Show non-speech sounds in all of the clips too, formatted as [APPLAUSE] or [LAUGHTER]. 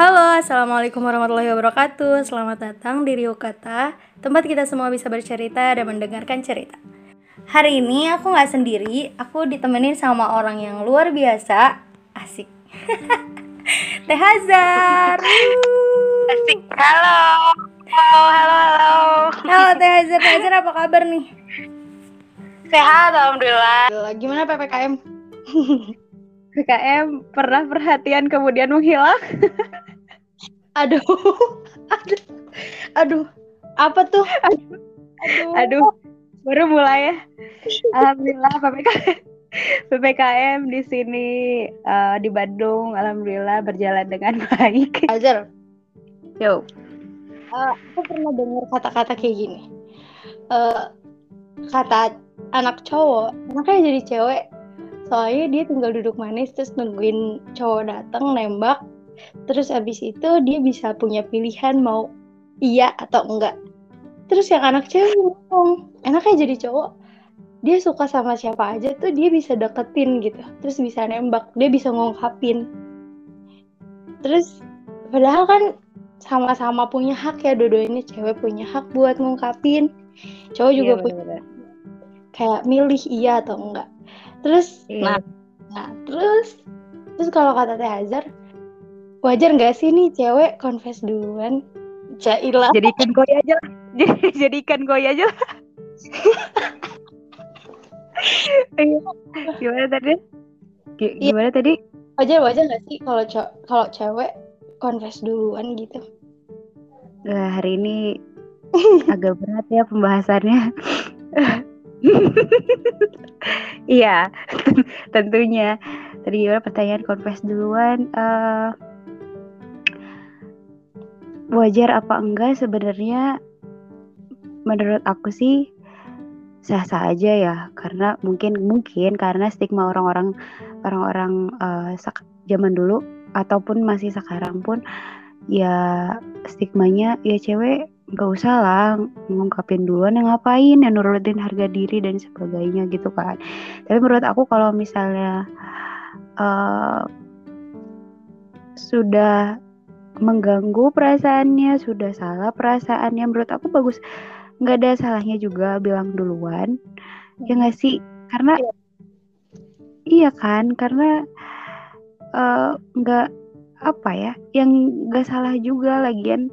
Halo, Assalamualaikum warahmatullahi wabarakatuh Selamat datang di Rio Kata Tempat kita semua bisa bercerita dan mendengarkan cerita Hari ini aku gak sendiri Aku ditemenin sama orang yang luar biasa Asik [LAUGHS] Teh Hazar Asik. Halo. Halo, halo, halo. Halo Teh Hazar, Teh Hazar apa kabar nih? Sehat, alhamdulillah. Gimana PPKM? [LAUGHS] PKM pernah perhatian kemudian menghilang. [LAUGHS] Aduh, [LAUGHS] aduh, aduh, apa tuh? Aduh, aduh, baru mulai ya. [LAUGHS] Alhamdulillah PPKM. [LAUGHS] PPKM di sini eh, di Bandung, alhamdulillah berjalan dengan baik. Hazar, Yo, Eh, aku pernah dengar kata-kata kayak gini. Eh, kata anak cowok, anaknya jadi cewek. Soalnya dia tinggal duduk manis terus nungguin cowok datang nembak. Terus abis itu dia bisa punya pilihan mau iya atau enggak. Terus yang anak cewek ngomong, enaknya jadi cowok. Dia suka sama siapa aja tuh dia bisa deketin gitu. Terus bisa nembak, dia bisa ngungkapin. Terus padahal kan sama-sama punya hak ya dua-duanya cewek punya hak buat ngungkapin cowok juga Iya, punya kayak milih iya atau enggak terus Iya. nah, nah terus terus kalau kata Teh Hazar wajar nggak sih nih cewek confess duluan Jailah jadikan koi aja lah. [LAUGHS] Jadi- Jadikan koi aja lah. Iya. Gimana tadi? Gi- Iya. Gimana tadi? wajar wajar nggak sih kalau kalau cewek confess duluan gitu Nah, hari ini [LAUGHS] agak berat ya pembahasannya. [LAUGHS] Iya, tentunya. Tadi gimana pertanyaan confess duluan? eh, wajar apa enggak sebenarnya? Menurut aku sih sah-sah aja ya, karena mungkin mungkin karena stigma orang-orang orang-orang sak- zaman dulu ataupun masih sekarang pun ya stigmanya ya cewek nggak usah lah ngungkapin duluan yang ngapain ya nurutin harga diri dan sebagainya gitu kan tapi menurut aku kalau misalnya eh, sudah mengganggu perasaannya sudah salah perasaannya. Menurut aku bagus. Nggak ada salahnya juga bilang duluan. Ya nggak sih? Karena iya. kan? Karena eh, nggak apa ya yang nggak salah juga. Lagian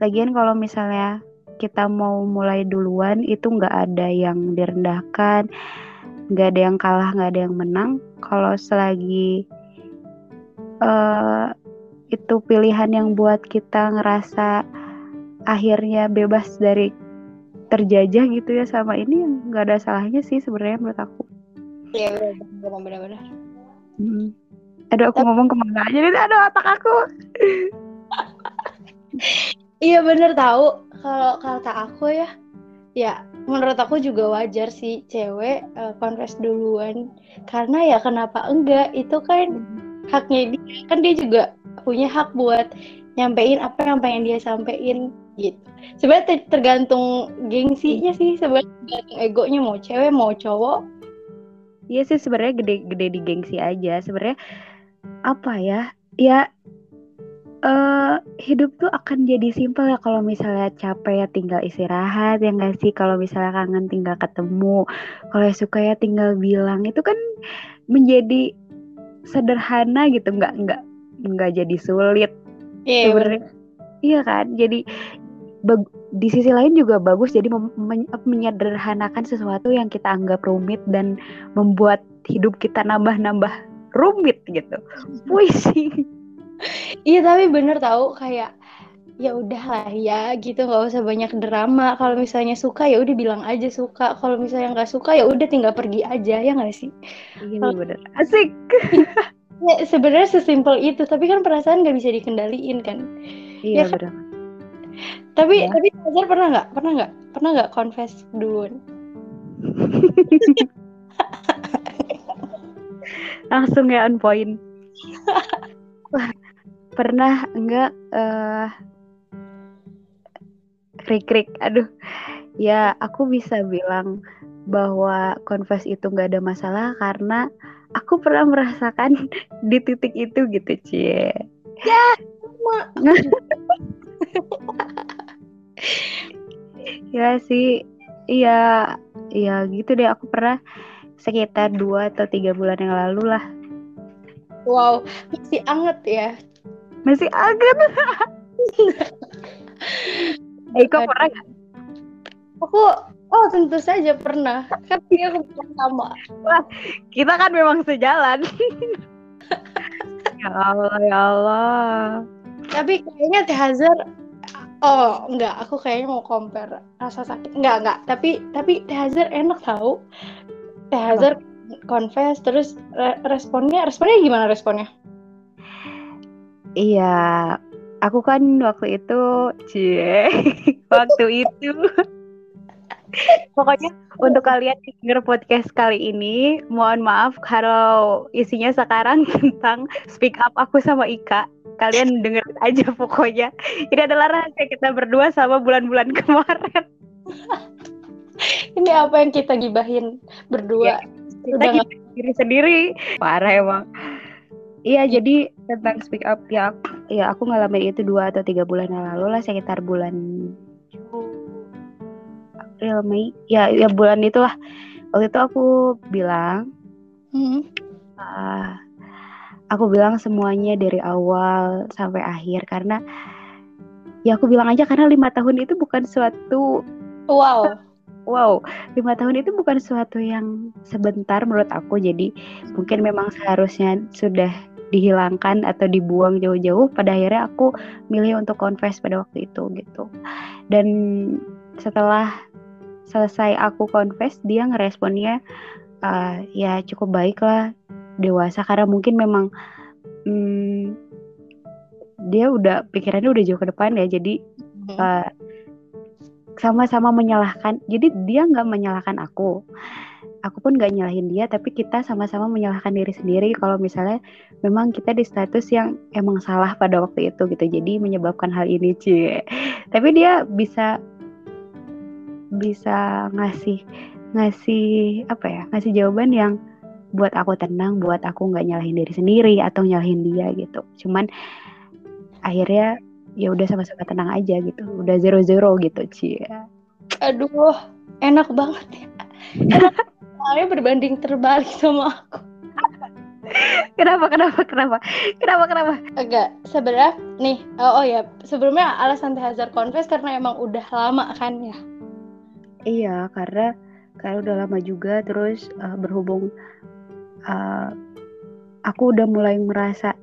lagian kalau misalnya kita mau mulai duluan itu nggak ada yang direndahkan. Nggak ada yang kalah nggak ada yang menang. Kalau selagi eh itu pilihan yang buat kita ngerasa akhirnya bebas dari terjajah gitu ya sama ini yang nggak ada salahnya sih sebenarnya menurut aku. Iya benar benar benar Hmm. Aduh aku ngomong ke mana aja nih? Aduh otak aku. [LAUGHS] Iya bener tahu. Kalau kata aku ya ya menurut aku juga wajar sih cewek eh, confess duluan. Karena ya kenapa enggak? Itu kan haknya dia. Kan dia juga punya hak buat nyampein apa yang pengen dia sampein gitu sebenarnya ter- tergantung gengsinya sih sebenarnya tergantung egonya mau cewek mau cowok Iya sih sebenarnya gede-gede di gengsi aja. Sebenarnya apa ya? Ya eh hidup tuh akan jadi simpel ya kalau misalnya capek ya tinggal istirahat ya nggak sih kalau misalnya kangen tinggal ketemu kalau suka ya tinggal bilang itu kan menjadi sederhana gitu nggak nggak nggak jadi sulit iya bener. sebenarnya. iya kan? Jadi di sisi lain juga bagus jadi men- menyederhanakan sesuatu yang kita anggap rumit dan membuat hidup kita nambah-nambah rumit gitu. [LAUGHS] Puisi Iya tapi bener tahu kayak ya udahlah ya gitu nggak usah banyak drama. Kalau misalnya suka ya udah bilang aja suka. Kalau misalnya nggak suka ya udah tinggal pergi aja ya nggak sih? Ini bener. Asik [LAUGHS] ya, sebenarnya sesimpel itu tapi kan perasaan nggak bisa dikendaliin kan. Iya Ya kan? bener tapi Ya. tapi Fajar pernah nggak pernah nggak pernah nggak confess duluan? [LAUGHS] Langsung ya on point. [LAUGHS] Pernah enggak eh krik krik aduh. Ya aku bisa bilang bahwa confess itu nggak ada masalah karena aku pernah merasakan [LAUGHS] di titik itu gitu cie sama. [LAUGHS] Ya sih. Iya iya gitu deh. Aku pernah sekitar dua atau tiga bulan yang lalu lah. Wow masih anget ya. Masih anget. [LAUGHS] Eko pernah gak? Aku oh tentu saja pernah. Kan dia aku sama. Wah, kita kan memang sejalan. ya Allah, ya Allah. Tapi kayaknya Teh Hazard Oh, enggak, aku kayaknya mau compare rasa sakit. Enggak, enggak. Tapi tapi Teh Hazard enak tahu. Teh Hazard confess terus re responnya responnya gimana responnya? Iya, aku kan waktu itu cie [LAUGHS] waktu itu pokoknya untuk kalian yang denger podcast kali ini mohon maaf kalau isinya sekarang [LAUGHS] tentang speak up aku sama Ika. Kalian denger aja pokoknya. Ini adalah rahasia kita berdua sama bulan-bulan kemarin. [LAUGHS] Ini apa yang kita gibahin berdua? Ya, kita sendiri sendiri. Parah emang. Iya, jadi tentang speak up ya, ya aku ngalamin itu dua atau tiga bulan yang lalu lah, sekitar bulan April, Mei, ya, ya bulan itulah. Waktu itu aku bilang, hmm. uh, aku bilang semuanya dari awal sampai akhir. Karena ya aku bilang aja karena lima tahun itu bukan suatu wow. Wow lima tahun itu bukan suatu yang sebentar menurut aku. Jadi mungkin memang seharusnya sudah dihilangkan atau dibuang jauh-jauh. Pada akhirnya aku milih untuk confess pada waktu itu gitu. Dan setelah selesai aku confess dia ngeresponnya uh, ya cukup baik lah dewasa. Karena mungkin memang hmm, dia udah pikirannya udah jauh ke depan ya. Jadi uh, sama-sama menyalahkan. Jadi dia nggak menyalahkan aku. Aku pun gak nyalahin dia tapi kita sama-sama menyalahkan diri sendiri. Kalau misalnya memang kita di status yang emang salah pada waktu itu gitu. Jadi menyebabkan hal ini cie tapi dia bisa bisa ngasih ngasih apa ya ngasih jawaban yang buat aku tenang buat aku nggak nyalahin diri sendiri atau nyalahin dia gitu. Cuman akhirnya ya udah sama-sama tenang aja gitu. Udah zero zero gitu cie aduh enak banget ya. Enak [LAUGHS] soalnya berbanding terbalik sama aku. Kenapa kenapa kenapa? Kenapa kenapa? Agak sebenarnya nih. Oh, oh ya sebelumnya alasan Hazard confess karena emang udah lama kan ya iya karena karena udah lama juga terus uh, berhubung uh, aku udah mulai merasa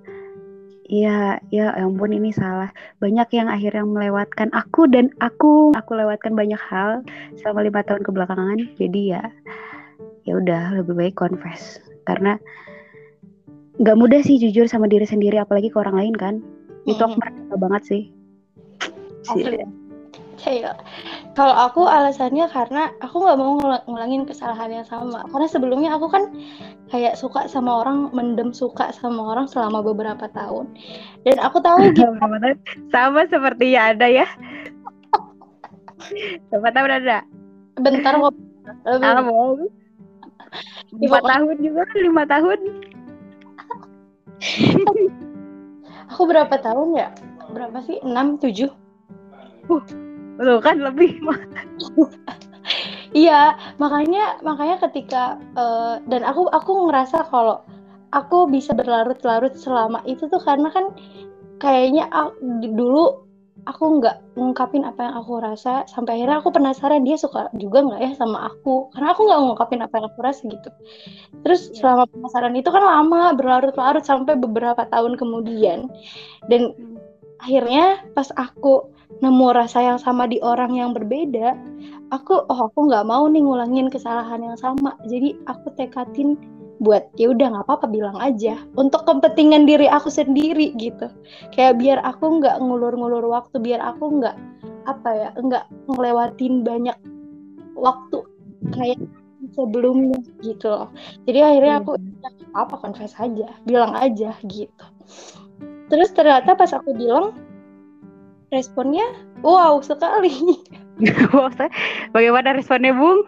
Iya, ya ampun ini salah. Banyak yang akhirnya melewatkan aku dan aku aku lewatkan banyak hal selama lima tahun kebelakangan. Jadi ya ya udah lebih baik confess. Karena nggak mudah sih jujur sama diri sendiri apalagi ke orang lain kan. Itu aku merasa banget sih Kayak kalau aku alasannya karena aku nggak mau ngulangin kesalahan yang sama. Karena sebelumnya aku kan kayak suka sama orang, mendem suka sama orang selama beberapa tahun. Dan aku tahu [LAUGHS] gitu. sama seperti ya ada ya. Siapa tahu ada. Bentar kok. [LAUGHS] lima tahun juga lima tahun [LAUGHS] aku berapa tahun ya berapa sih enam tujuh uh lo kan lebih iya makanya makanya ketika uh, dan aku aku ngerasa kalau aku bisa berlarut-larut selama itu tuh karena kan kayaknya aku, dulu aku nggak ngungkapin apa yang aku rasa sampai akhirnya aku penasaran dia suka juga nggak ya sama aku karena aku nggak ngungkapin apa yang aku rasa gitu terus yeah. selama penasaran itu kan lama berlarut-larut sampai beberapa tahun kemudian dan hmm. akhirnya pas aku nemu rasa yang sama di orang yang berbeda aku oh aku nggak mau nih ngulangin kesalahan yang sama. Jadi aku tekatin buat ya udah nggak apa-apa bilang aja. Untuk kepentingan diri aku sendiri gitu. Kayak biar aku nggak ngulur-ngulur waktu biar aku nggak apa ya nggak ngelewatin banyak waktu kayak sebelumnya gitu loh. Jadi akhirnya aku ya, apa confess aja bilang aja gitu. Terus ternyata pas aku bilang responnya wow sekali. [LAUGHS] Bagaimana responnya bung?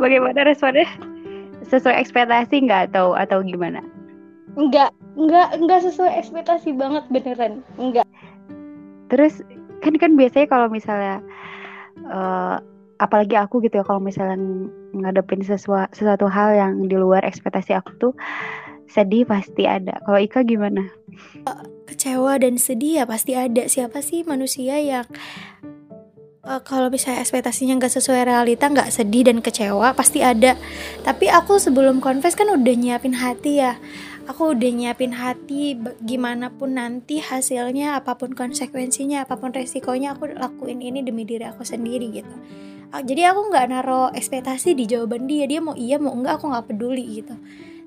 Bagaimana responnya? Sesuai ekspektasi nggak atau atau gimana? enggak enggak enggak sesuai ekspektasi banget beneran. Enggak terus kan kan biasanya kalau misalnya uh, apalagi aku gitu ya kalau misalnya ngadepin sesuatu sesuatu hal yang di luar ekspektasi aku tuh sedih pasti ada. Kalau Ika gimana? Kecewa dan sedih ya pasti ada. Siapa sih manusia yang uh, kalau misalnya ekspektasinya nggak sesuai realita nggak sedih dan kecewa pasti ada. Tapi aku sebelum confess kan udah nyiapin hati ya. Aku udah nyiapin hati gimana pun nanti hasilnya apa pun konsekuensinya apa pun resikonya aku lakuin ini demi diri aku sendiri gitu. Jadi aku nggak naruh ekspektasi di jawaban dia. Dia mau iya mau enggak aku nggak peduli gitu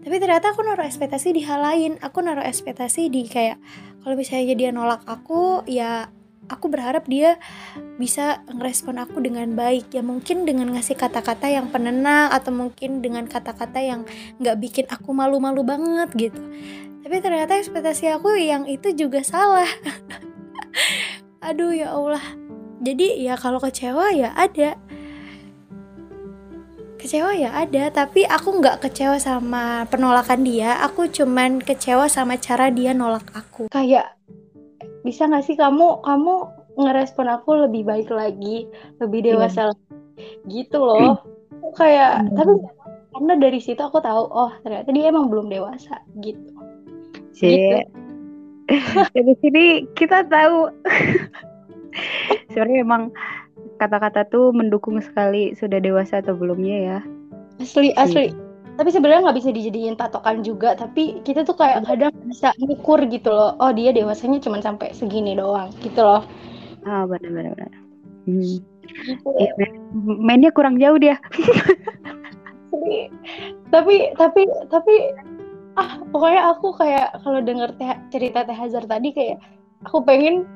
tapi ternyata aku naruh ekspektasi di hal lain. Aku naruh ekspektasi di kayak kalau misalnya dia nolak aku ya aku berharap dia bisa ngerespon aku dengan baik. Ya mungkin dengan ngasih kata-kata yang penenang atau mungkin dengan kata-kata yang nggak bikin aku malu-malu banget gitu. Tapi ternyata ekspektasi aku yang itu juga salah. [LAUGHS] Aduh ya Allah. Jadi ya kalau kecewa ya ada kecewa ya ada. Tapi aku nggak kecewa sama penolakan dia. Aku cuman kecewa sama cara dia nolak aku. Kayak bisa nggak sih kamu kamu ngerespon aku lebih baik lagi lebih dewasa yeah. gitu loh. Kayak mm. tapi karena dari situ aku tahu oh ternyata dia emang belum dewasa gitu. Cie. gitu. [LAUGHS] Dari sini kita tahu. [LAUGHS] Sebenarnya emang kata-kata tuh mendukung sekali sudah dewasa atau belumnya ya. Asli asli. Tapi sebenarnya nggak bisa dijadiin patokan juga tapi kita tuh kayak kadang bisa ngukur gitu loh. Oh dia dewasanya cuma sampai segini doang gitu loh. Ah oh, benar benar benar. Hmm. gitu. ya, mainnya kurang jauh dia. Tapi tapi tapi ah pokoknya aku kayak kalau denger te cerita Teh Hazar tadi kayak aku pengen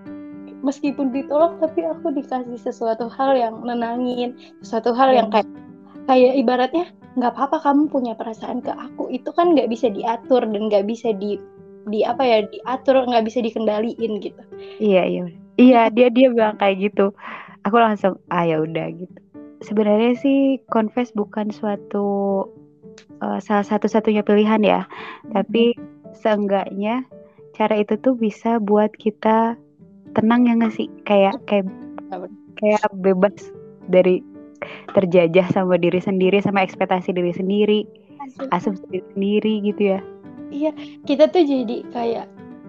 meskipun ditolak tapi aku dikasih sesuatu hal yang nenangin sesuatu hal yang iya. kayak kayak ibaratnya nggak apa-apa kamu punya perasaan ke aku. Itu kan nggak bisa diatur dan nggak bisa di di apa ya diatur nggak bisa dikendaliin gitu. Iya iya iya dia dia bilang kayak gitu. Aku langsung ah ya udah gitu. Sebenarnya sih confess bukan suatu uh, salah satu-satunya pilihan ya. Tapi seenggaknya cara itu tuh bisa buat kita tenang ya nggak sih? Kayak kayak kayak bebas dari terjajah sama diri sendiri sama ekspektasi diri sendiri asumsi diri sendiri gitu ya. Iya kita tuh jadi kayak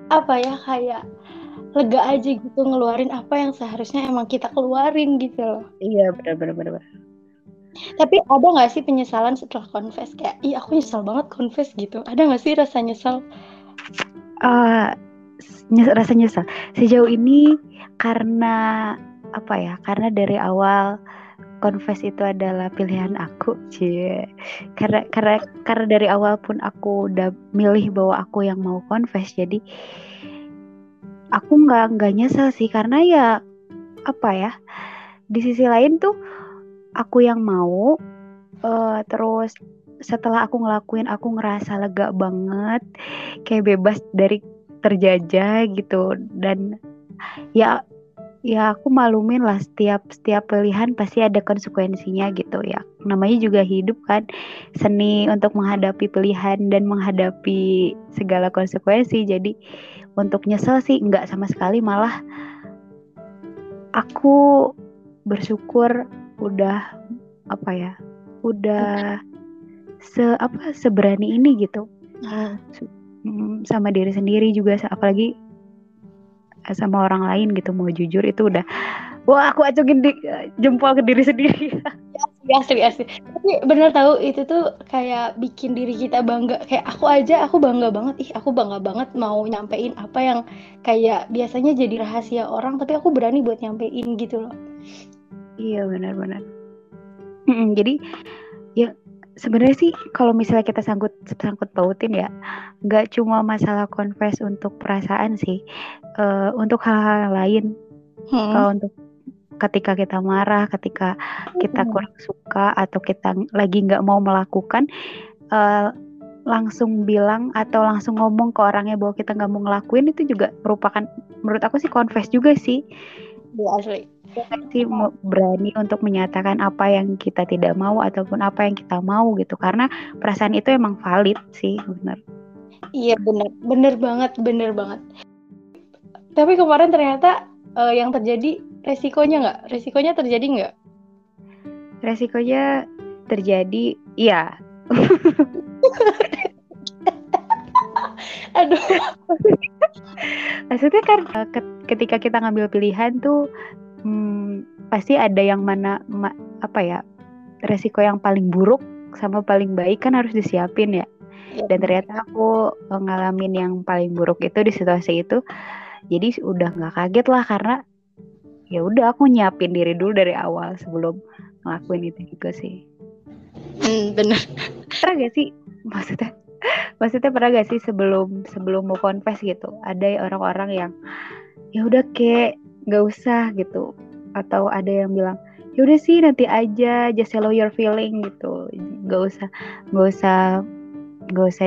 apa ya kayak lega aja gitu ngeluarin apa yang seharusnya emang kita keluarin gitu loh. Iya benar benar benar, tapi ada nggak sih penyesalan setelah confess? Kayak iya aku nyesal banget confess gitu. Ada nggak sih rasa nyesal uh, nyes rasa nyesal sejauh ini karena apa ya karena dari awal confess itu adalah pilihan aku cie. Karena karena karena dari awal pun aku udah milih bahwa aku yang mau confess jadi aku nggak nggak nyesel sih. Karena ya apa ya di sisi lain tuh aku yang mau uh, terus setelah aku ngelakuin aku ngerasa lega banget kayak bebas dari terjajah gitu. Dan ya ya aku malumin lah setiap setiap pilihan pasti ada konsekuensinya gitu ya. Namanya juga hidup kan seni untuk menghadapi pilihan dan menghadapi segala konsekuensi. Jadi untuk nyesel sih nggak sama sekali malah aku bersyukur udah apa ya udah se apa seberani ini gitu. Hmm, sama diri sendiri juga apalagi sama orang lain gitu mau jujur itu udah wah aku acungin di, jempol ke diri sendiri. [LAUGHS] Asli asli tapi bener tahu itu tuh kayak bikin diri kita bangga. Kayak aku aja aku bangga banget. Ih aku bangga banget mau nyampein apa yang kayak biasanya jadi rahasia orang tapi aku berani buat nyampein gitu loh. Iya benar-benar jadi ya sebenarnya sih kalau misalnya kita sangkut sangkut pautin ya nggak cuma masalah confess untuk perasaan sih uh, untuk hal-hal lain hmm. uh, untuk ketika kita marah ketika kita hmm. kurang suka atau kita lagi nggak mau melakukan uh, langsung bilang atau langsung ngomong ke orangnya bahwa kita nggak mau ngelakuin itu juga merupakan menurut aku sih confess juga sih ya asli. Sih berani untuk menyatakan apa yang kita tidak mau ataupun apa yang kita mau gitu. Karena perasaan itu emang valid sih benar iya bener. Bener banget bener banget. Tapi kemarin ternyata uh, yang terjadi resikonya nggak? Resikonya terjadi nggak? Resikonya terjadi iya. [LAUGHS] Aduh [LAUGHS] maksudnya kan eh, ketika kita ngambil pilihan tuh hmm, pasti ada yang mana ma, apa ya resiko yang paling buruk sama paling baik kan harus disiapin ya. Iya. dan ternyata aku ngalamin yang paling buruk itu di situasi itu jadi udah nggak kaget lah karena ya udah aku nyiapin diri dulu dari awal sebelum ngelakuin itu juga sih. Hmm, bener pernah gak sih? Maksudnya maksudnya pernah gak sih sebelum sebelum mau confess gitu ada orang-orang yang ya udah kayak nggak usah gitu. Atau ada yang bilang ya udah sih nanti aja just follow your feeling gitu. Nggak usah nggak usah nggak usah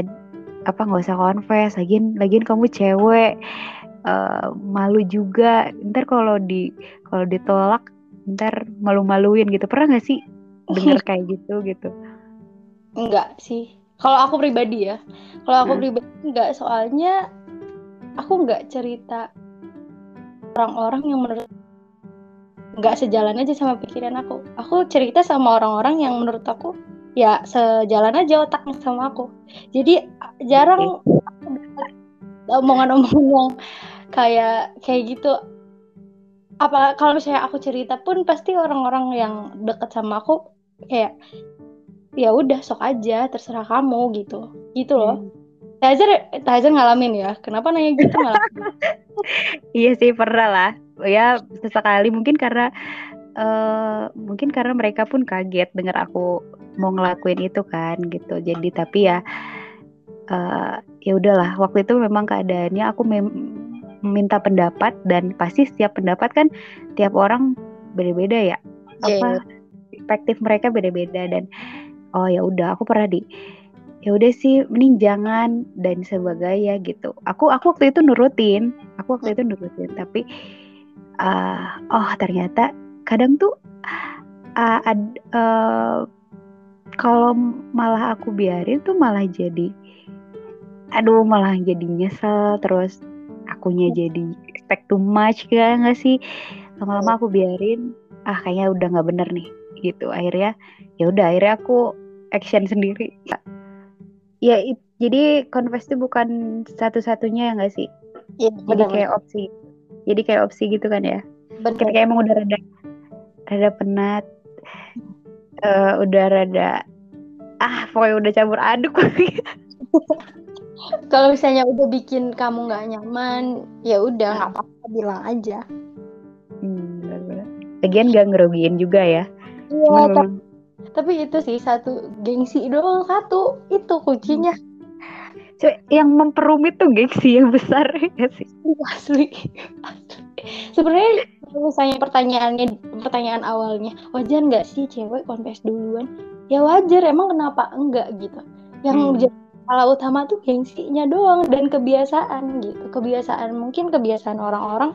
apa nggak usah confess. Lagian lagian kamu cewek uh, malu juga. Ntar kalau di kalau ditolak ntar malu-maluin gitu. Pernah nggak sih [LAUGHS] denger kayak gitu gitu? Enggak sih kalau aku pribadi ya. Kalau aku hmm. pribadi enggak soalnya aku nggak cerita orang-orang yang menurut nggak sejalan aja sama pikiran aku. Aku cerita sama orang-orang yang menurut aku ya sejalan aja otaknya sama aku. Jadi jarang omongan-omongan yang kayak kayak gitu. Apa kalau misalnya aku cerita pun pasti orang-orang yang deket sama aku kayak ya udah sok aja terserah kamu gitu. Gitu loh. Hmm. Tazer Tazer ngalamin ya? Kenapa nanya gitu ngalamin [LAUGHS] iya sih pernah lah. Ya sesekali mungkin karena uh, mungkin karena mereka pun kaget dengar aku mau ngelakuin itu kan gitu. Jadi tapi ya uh, ya udahlah. Waktu itu memang keadaannya aku mem meminta pendapat dan pasti setiap pendapat kan tiap orang beda-beda ya. Yeah. apa perspektif mereka beda-beda dan oh ya udah aku pernah di ya udah sih mending jangan dan sebagainya gitu. Aku aku waktu itu nurutin aku waktu itu nurutin tapi uh, oh ternyata kadang tuh uh, uh, kalau malah aku biarin tuh malah jadi aduh malah jadi nyesel terus akunya jadi expect too much kan nggak sih? Lama-lama aku biarin ah kayaknya udah nggak bener nih gitu. Akhirnya ya udah akhirnya aku action sendiri. Ya it, jadi confess itu bukan satu-satunya ya nggak sih? Ya, jadi kayak opsi. Jadi kayak opsi gitu kan ya? Bener. ketika emang udah rada rada penat uh, udah rada ah pokoknya udah campur aduk. [LAUGHS] Kalau misalnya udah bikin kamu nggak nyaman ya udah nggak nah. apa-apa bilang aja. Hmm, benar-benar. Lagian gak ngerugiin juga ya? Iya tapi, tapi itu sih satu gengsi doang satu itu kuncinya so, yang memperumit tuh gengsi yang besar ya sih asli, asli. sebenarnya misalnya pertanyaannya pertanyaan awalnya wajar nggak sih cewek konfes duluan ya wajar emang kenapa enggak gitu yang hmm. Utama tuh gengsinya doang dan kebiasaan gitu. Kebiasaan mungkin kebiasaan orang-orang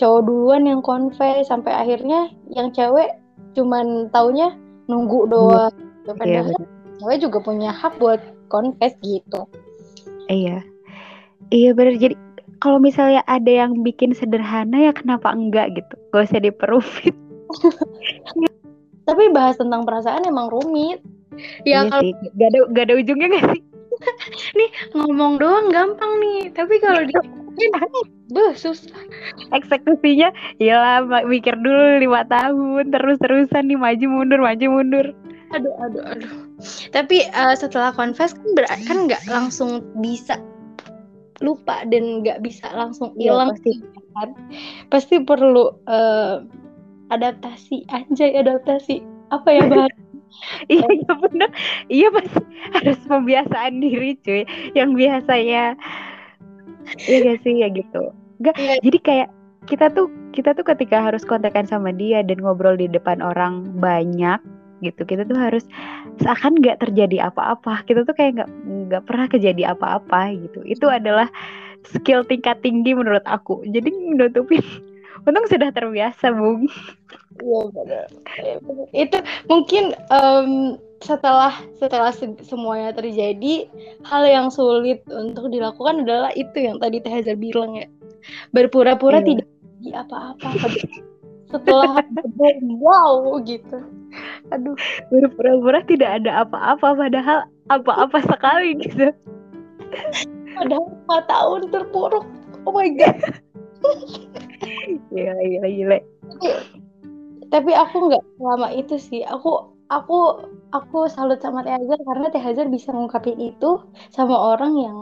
cowok duluan yang konfes sampai akhirnya yang cewek cuman taunya nunggu doang. Gitu. Padahal iya, cewek juga punya hak buat konfes gitu. Iya. Iya benar jadi kalau misalnya ada yang bikin sederhana ya kenapa enggak gitu. Gak usah diperumit. [LAUGHS] Tapi bahas tentang perasaan emang rumit. Ya iya kalau. Gak ada gak ada ujungnya gak sih? [LAUGHS] nih ngomong doang gampang nih tapi kalau di [LAUGHS] Duh, susah. Eksekusinya ya mikir dulu lima tahun terus-terusan nih maju mundur maju mundur. Aduh aduh aduh. Tapi uh, setelah confess kan ber kan nggak langsung bisa lupa dan nggak bisa langsung iya, hilang ya, pasti kan. Pasti perlu uh, adaptasi anjay adaptasi apa ya bahasa [LAUGHS] iya iya bener iya pasti harus pembiasaan diri cuy yang biasanya iya gak sih ya gitu. Gak, ya. jadi kayak kita tuh kita tuh ketika harus kontekan sama dia dan ngobrol di depan orang banyak gitu kita tuh harus seakan nggak terjadi apa-apa. Kita tuh kayak nggak nggak pernah kejadi apa-apa gitu. Itu adalah skill tingkat tinggi menurut aku. Jadi menutupin [LAUGHS] untung sudah terbiasa bung. Iya. Itu mungkin um, setelah setelah se- semuanya terjadi hal yang sulit untuk dilakukan adalah itu yang tadi Teh Hazar bilang ya berpura-pura Iya. tidak jadi apa-apa setelah wow gitu aduh Berpura-pura tidak ada apa-apa padahal apa-apa sekali gitu. padahal lima tahun terpuruk oh my god Iya, iya, gila. tapi aku nggak selama itu sih aku aku aku salut sama Teh Hazar karena Teh Hazar bisa ngungkapin itu sama orang yang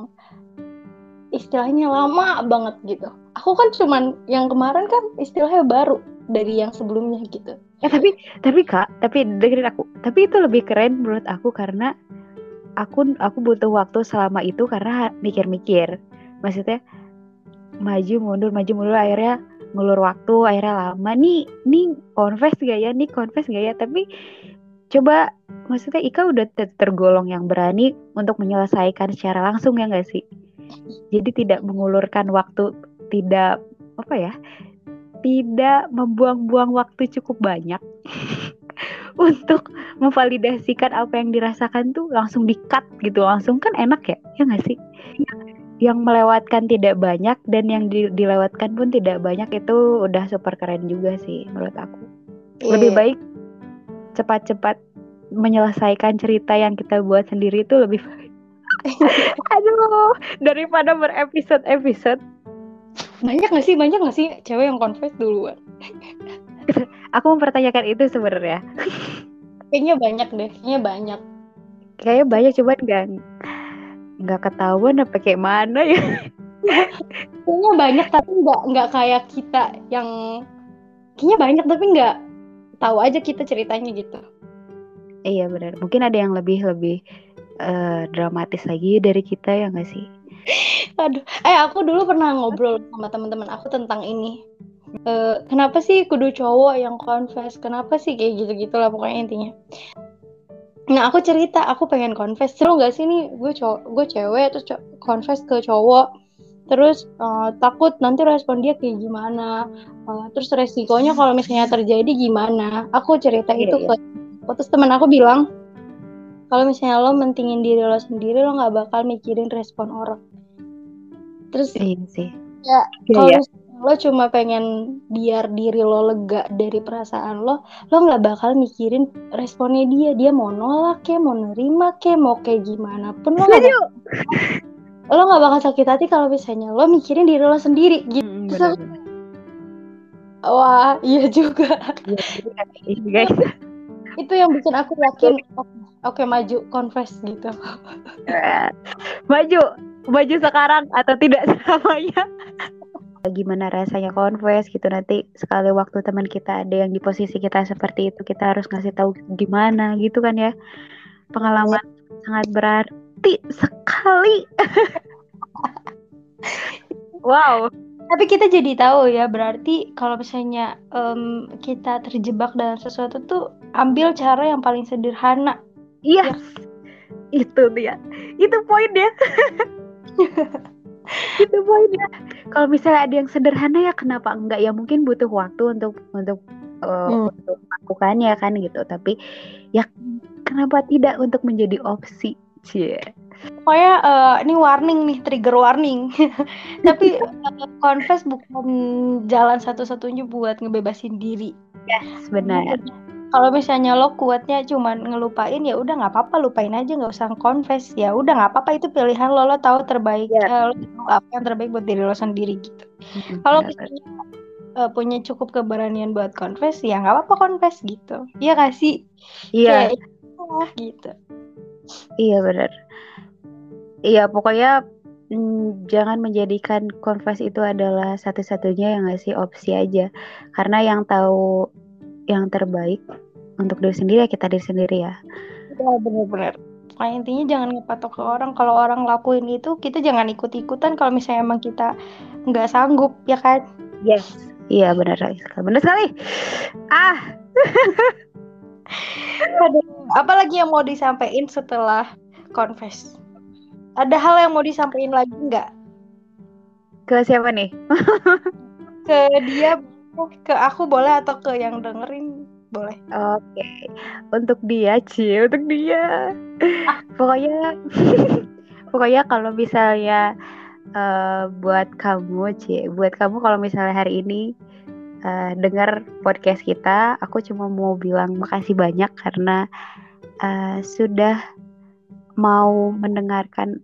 istilahnya lama banget gitu. Aku kan cuman yang kemarin kan istilahnya baru dari yang sebelumnya gitu. Eh tapi tapi kak, tapi dengerin aku. Tapi itu lebih keren menurut aku karena aku aku butuh waktu selama itu karena mikir-mikir. Maksudnya maju mundur maju mundur akhirnya ngulur waktu akhirnya lama. Nih nih confess gak ya? Nih confess gak ya? Tapi coba maksudnya Ika udah ter- tergolong yang berani untuk menyelesaikan secara langsung ya gak sih? Jadi tidak mengulurkan waktu tidak apa ya tidak membuang-buang waktu cukup banyak [LAUGHS] untuk memvalidasikan apa yang dirasakan tuh langsung di-cut gitu langsung kan enak ya ya nggak sih? Yang melewatkan tidak banyak dan yang di- dilewatkan pun tidak banyak itu udah super keren juga sih menurut aku. Lebih Iya. baik cepat-cepat menyelesaikan cerita yang kita buat sendiri itu lebih baik. [LAUGHS] Aduh daripada berepisode-episode. Banyak nggak sih banyak nggak sih cewek yang confess duluan? [LAUGHS] Aku mempertanyakan itu sebenarnya. [LAUGHS] Kayaknya banyak deh kayaknya banyak. Kayaknya banyak cuman nggak nggak ketahuan apa kayak mana ya. Kayaknya banyak tapi nggak nggak kayak kita yang kayaknya banyak tapi nggak tahu aja kita ceritanya gitu. Iya benar. Mungkin ada yang lebih lebih eh, dramatis lagi dari kita ya nggak sih? [LAUGHS] Aduh. Eh aku dulu pernah ngobrol sama teman-teman aku tentang ini. Eh, kenapa sih kudu cowok yang confess? Kenapa sih kayak gitu gitulah pokoknya intinya. Nah aku cerita aku pengen confess. Seru nggak sih nih? Gue cowok gue cewek terus co- confess ke cowok terus eh, takut nanti respon dia kayak gimana. Eh, terus resikonya kalau misalnya terjadi gimana. Aku cerita Iya, itu iya. ke terus teman aku bilang kalau misalnya lo mentingin diri lo sendiri lo nggak bakal mikirin respon orang. Terus iya sih. Ya, Iya, kalau misalnya lo cuma pengen biar diri lo lega dari perasaan lo, lo nggak bakal mikirin responnya dia. Dia mau nolak ke, mau nerima ke, mau kayak gimana pun lo [LAUGHS] lo nggak bakal sakit hati kalau misalnya lo mikirin diri lo sendiri. Gitu. Mm, Terus aku, benar-benar. Wah, iya juga. Iya, kayak ini, guys Itu yang bikin aku yakin, oke, oke, maju, confess gitu. [LAUGHS] maju maju sekarang atau tidak selamanya gimana rasanya confess gitu nanti sekali waktu teman kita ada yang di posisi kita seperti itu kita harus ngasih tahu gimana gitu kan ya pengalaman sangat berarti sekali. [LAUGHS] Wow. Tapi kita jadi tahu ya, berarti kalau misalnya em, kita terjebak dalam sesuatu tuh ambil cara yang paling sederhana. iya. Itu dia. Itu poinnya [LAUGHS] itu poinnya kalau misalnya ada yang sederhana ya kenapa enggak? Ya mungkin butuh waktu untuk untuk uh, Hmm. untuk melakukannya kan gitu. Tapi ya kenapa tidak untuk menjadi opsi cie Pokoknya eh, ini warning nih, trigger warning. [LAUGHS] Tapi [LAUGHS] eh, confess bukan jalan satu-satunya buat ngebebasin diri. yes benar Kalau misalnya lo kuatnya cuman ngelupain ya udah nggak apa-apa lupain aja nggak usah confess ya udah nggak apa-apa itu pilihan lo lo tahu terbaik Iya. eh, lo tahu apa yang terbaik buat diri lo sendiri gitu. Mm, Kalau misalnya eh, punya cukup keberanian buat confess ya nggak apa-apa confess gitu. Iya gak sih? iya Kayak "Ah," gitu. Iya benar iya pokoknya mm, jangan menjadikan confess itu adalah satu-satunya yang ngasih opsi aja karena yang tahu yang terbaik untuk diri sendiri ya kita diri sendiri ya Ya bener-bener. Pokoknya intinya jangan ngepatok ke orang. Kalau orang lakuin itu kita jangan ikut-ikutan. Kalau misalnya emang kita nggak sanggup, ya kan? Yes. Iya benar sekali. Benar sekali. Ah, [LAUGHS] Aduh, apalagi yang mau disampaikan setelah confess? Ada hal yang mau disampaikan lagi nggak ke siapa nih? [LAUGHS] ke dia, ke aku boleh atau ke yang dengerin? boleh. Oke, untuk dia, Ci, untuk dia. Pokoknya, [LAUGHS] pokoknya kalau misalnya uh, buat kamu, Ci, buat kamu kalau misalnya hari ini uh, dengar podcast kita, aku cuma mau bilang makasih banyak karena uh, sudah mau mendengarkan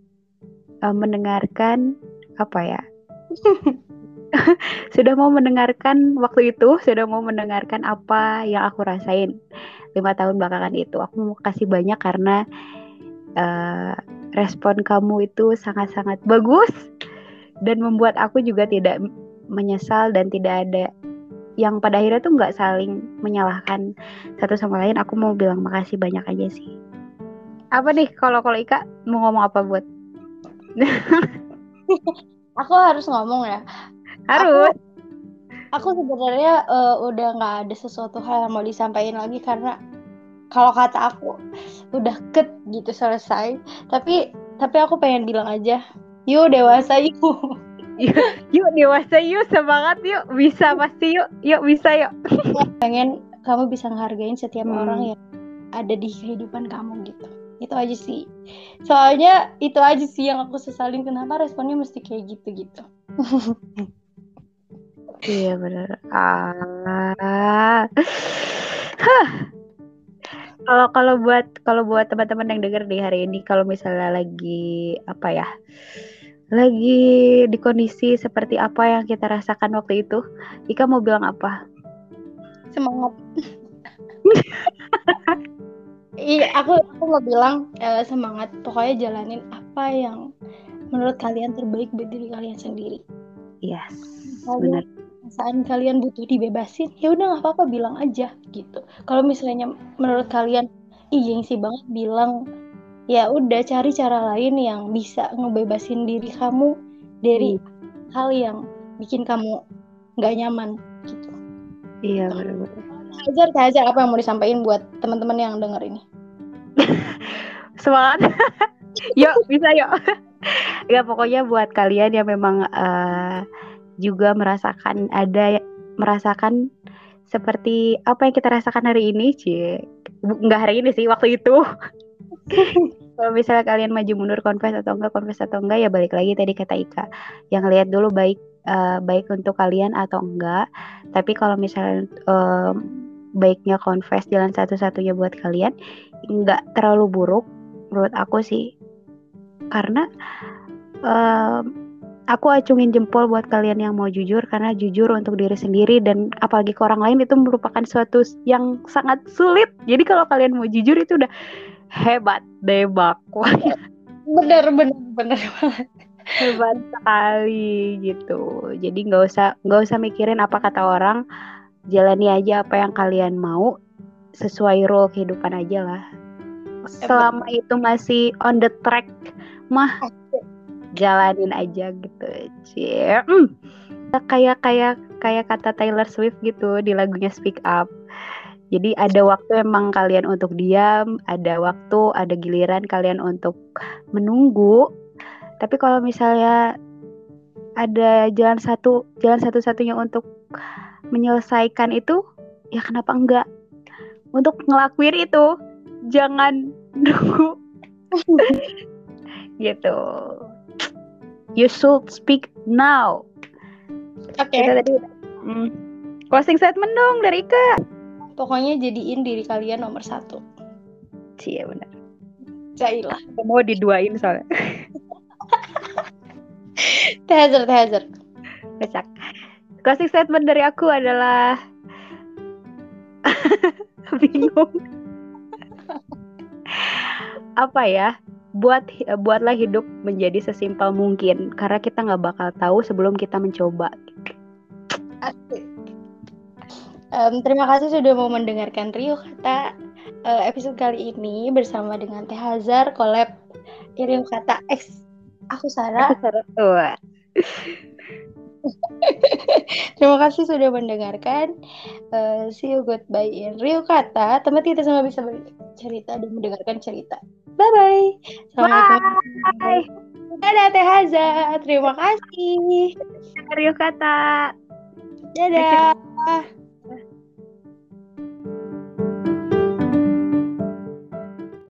uh, mendengarkan apa ya? [LAUGHS] Sudah mau mendengarkan waktu itu sudah mau mendengarkan apa yang aku rasain lima tahun belakangan itu. Aku mau kasih banyak karena uh, respon kamu itu sangat-sangat bagus dan membuat aku juga tidak menyesal dan tidak ada yang pada akhirnya tuh nggak saling menyalahkan satu sama lain aku mau bilang makasih banyak aja sih. Apa nih kalau kalau Ika mau ngomong apa buat? [LAUGHS] Aku harus ngomong ya. Harus. Aku, aku sebenarnya uh, udah nggak ada sesuatu hal yang mau disampaikan lagi karena kalau kata aku udah ket gitu selesai. Tapi tapi aku pengen bilang aja yuk dewasa yuk [LAUGHS] yuk, [LAUGHS] yuk dewasa yuk semangat yuk. Bisa pasti yuk. Yuk bisa yuk. [LAUGHS] Pengen kamu bisa ngehargain setiap hmm. orang yang ada di kehidupan kamu gitu. Itu aja sih. Soalnya itu aja sih yang aku sesalin. Kenapa responnya mesti kayak gitu gitu [LAUGHS] iya benar ah. Kalau kalau buat kalau buat teman-teman yang denger di hari ini kalau misalnya lagi apa ya lagi di kondisi seperti apa yang kita rasakan waktu itu Ika mau bilang apa semangat Iya, aku aku mau bilang uh, semangat. Pokoknya jalanin apa yang menurut kalian terbaik buat diri kalian sendiri. Yes, benar. Saat kalian butuh dibebasin, ya udah nggak apa-apa bilang aja gitu. Kalau misalnya menurut kalian, ih sih banget bilang, ya udah cari cara lain yang bisa ngebebasin diri kamu dari hmm. hal yang bikin kamu nggak nyaman gitu. Iya benar-benar. Hajar, Hajar apa yang mau disampaikan buat teman-teman yang denger ini? [LAUGHS] Semangat. [LAUGHS] yuk, bisa yuk. [LAUGHS] ya pokoknya buat kalian yang memang uh, juga merasakan ada merasakan seperti apa yang kita rasakan hari ini, Cie. Enggak hari ini sih, waktu itu. Kalau misalnya kalian maju mundur confess atau enggak confess atau enggak ya balik lagi tadi kata Ika. Yang lihat dulu baik uh, baik untuk kalian atau enggak. Tapi kalau misalnya uh, baiknya confess jalan satu-satunya buat kalian nggak terlalu buruk menurut aku sih karena um, aku acungin jempol buat kalian yang mau jujur karena jujur untuk diri sendiri dan apalagi ke orang lain itu merupakan suatu yang sangat sulit jadi kalau kalian mau jujur itu udah hebat debak [LAUGHS] bener bener bener hebat sekali gitu. Jadi nggak usah nggak usah mikirin apa kata orang. Jalani aja apa yang kalian mau. Sesuai rule kehidupan aja lah. Selama itu masih on the track mah jalanin aja gitu. Cie mm. kayak kayak kayak kata Taylor Swift gitu di lagunya Speak Up jadi ada waktu emang kalian untuk diam ada waktu ada giliran kalian untuk menunggu. Tapi kalau misalnya ada jalan satu jalan satu-satunya untuk menyelesaikan itu ya kenapa enggak? Untuk ngelakuin itu jangan [LAUGHS] nunggu. Gitu. You should speak now. Oke. Okay. tadi hmm. closing statement dong dari Ika pokoknya jadiin diri kalian nomor satu iya benar Jailah mau diduain soalnya tehazer tehazer Kocak. Closing statement dari aku adalah [LAUGHS] bingung. Apa ya? Buat buatlah hidup menjadi sesimpel mungkin karena kita nggak bakal tahu sebelum kita mencoba. Um, terima kasih sudah mau mendengarkan Rio kata uh, episode kali ini bersama dengan Teh Hazar collab Rio kata X. Aku Sarah. Aku Sarah. [LAUGHS] Terima kasih sudah mendengarkan. Uh, see you goodbye in Rio Kata. Tempat kita semua bisa bercerita dan mendengarkan cerita. Bye bye. Selamat bye. Dadah Teh Haza. Terima kasih. Rio Kata. Dadah.